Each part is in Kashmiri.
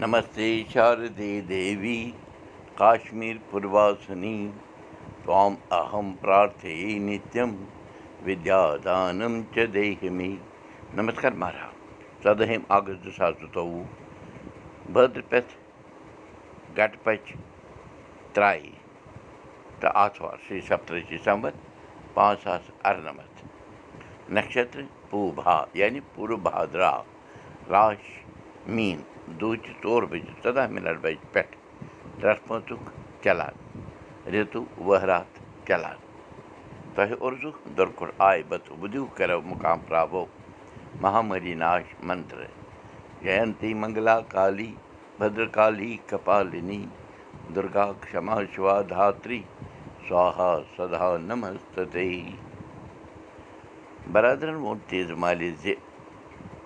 नमस्ते शारदे देवी काश्मीरपूर्वासनी त्वाम् अहं نمس دی کشمیٖژھ تام اَہَمدانے مےٚ نمش مَرا ژد ہیٚم آگس دۄہ ساس چتو بدل پتھ گٹپرا تہٕ اَتھ واش سپتر پانٛژھ ساس اَرن پوٗب पूर्व भाद्रा राश मीन। دوٗچہِ ژور بَجہِ ژۄداہ مِنَٹ بَجہِ پٮ۪ٹھ چلان رِتُو ؤہرات چلان تۄہہِ اُرزُ دُرکُر آے بتہٕ بُدِو کَرو مُقام پرٛاوو ناش منتر جینتی منگلا کالی بدرکالی کپالِنی دُرگا کما شِوا دھاتری سوہا سدا نمستے برادرَن ووٚن تیز مالہِ زِ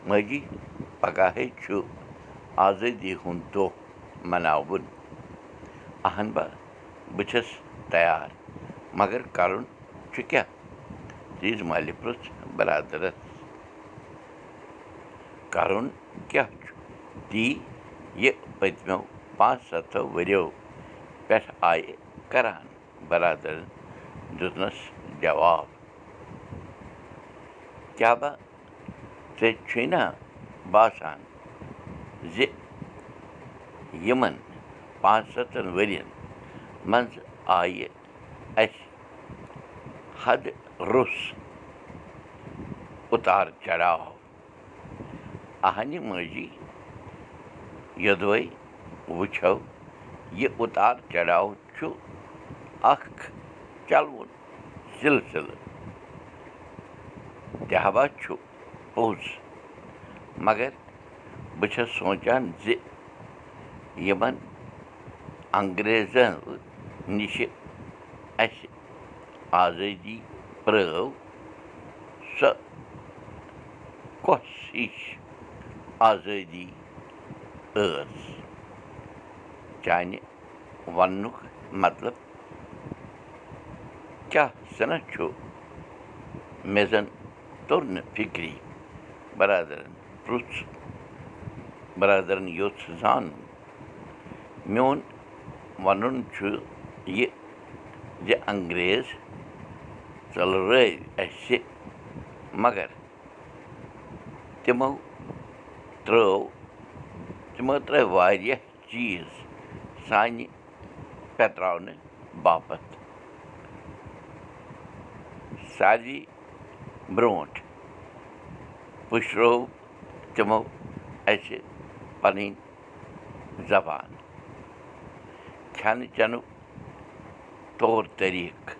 ماجی پگاہے چھُ آزٲدی ہُنٛد دۄہ مَناوُن اہن بہٕ چھَس تیار مگر کَرُن چھُ کیٛاہ تیٖژ مالہِ پرٛژھ بَرادَرَس کَرُن کیٛاہ چھُ تی یہِ پٔتمیو پانٛژھ سَتھو ؤرِیو پٮ۪ٹھ آیہِ کَران بَرادَرَن دیُتنَس جواب۔ کیٛاہ با ژےٚ چھُے نا باسان زِ یِمَن پانٛژھ سَتَن ؤرِیَن منٛز آیہِ اَسہِ حدٕ روٚس اُتار چڑاو اَہنہِ ماجی یوٚدوَے وٕچھو یہِ اُتار چڑاو چھُ اَکھ چَلوُن سِلسِلہٕ تہوا چھُ پوٚز مگر بہٕ چھَس سونٛچان زِ یِمَن انٛگریزَن نِشہِ اَسہِ آزٲدی پرٛٲو سۄ کۄس ہِش آزٲدی ٲس چانہِ وَننُک مطلب کیٛاہ سَنا چھُ مےٚ زَن توٚر نہٕ فِکری بَرادَرَن پرُٛژھ بَرادَرَن یوٚژھ زانُن میون وَنُن چھُ یہِ زِ انٛگریز ژٔلرٲوۍ اَسہِ مگر تِمو ترٛٲو تِمو ترٛٲوۍ واریاہ چیٖز سانہِ پٮ۪تراونہٕ باپَتھ ساروی برٛونٛٹھ پُشرو تِمو اَسہِ پَنٕنۍ زبان کھٮ۪نہٕ چٮ۪نُک طور طٔریٖقہٕ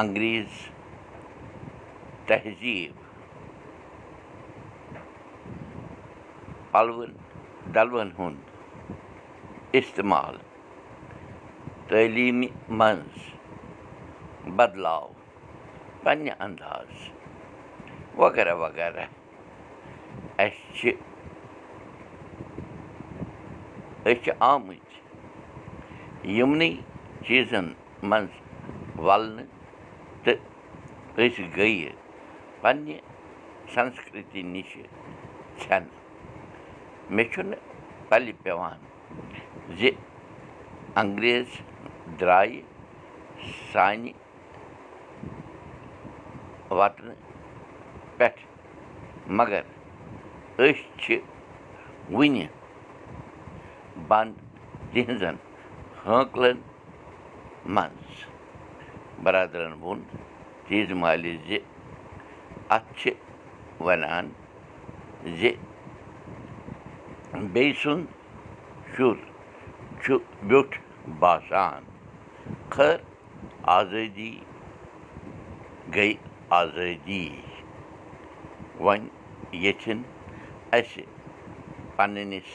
انٛگریز تہذیٖب پَلوَن ڈَلوَن ہُنٛد اِستعمال تعلیٖمہِ منٛز بدلاو پنٛنہِ اَنداز وغیرہ وغیرہ اَسہِ چھِ أسۍ چھِ آمٕتۍ یِمنٕے چیٖزَن منٛز وَلنہٕ تہٕ أسۍ گٔیہِ پنٛنہِ سَنسکرٛتی نِشہِ ژھٮ۪نہٕ مےٚ چھُنہٕ پَلہِ پٮ۪وان زِ انٛگریز درٛایہِ سانہِ وَتنہٕ پٮ۪ٹھ مگر أسۍ چھِ وٕنہِ بنٛد تِہنٛزَن ہٲنٛکلَن منٛز بَرادَرَن ووٚن تیٖژ مالہِ زِ اَتھ چھِ وَنان زِ بیٚیہِ سُنٛد شُر چھُ ویوٚٹھ باسان خٲر آزٲدی گٔے آزٲدی وۄنۍ ییٚژھِن اَسہِ پنٛنِس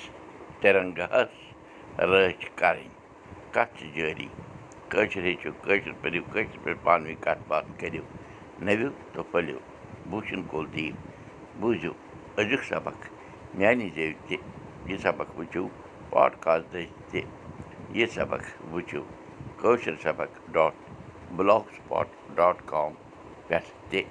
تِرنٛگاہَس رٲچھ کَرٕنۍ کَتھ چھِ جٲری کٲشِر ہیٚچھِو کٲشِر پٔرِو کٲشِر پٲٹھۍ پانہٕ ؤنۍ کَتھ باتھ کٔرِو نٔوِو تہٕ پھٔلِو بوٗشن کول دیٖو بوٗزِو أزیُک سبق میٛانہِ زیٚوِ تہِ یہِ سبق وٕچھِو پاڈکاسٹ تہِ یہِ سبق وٕچھِو کٲشِر سبق dot blogspot dot com پٮ۪ٹھ تہِ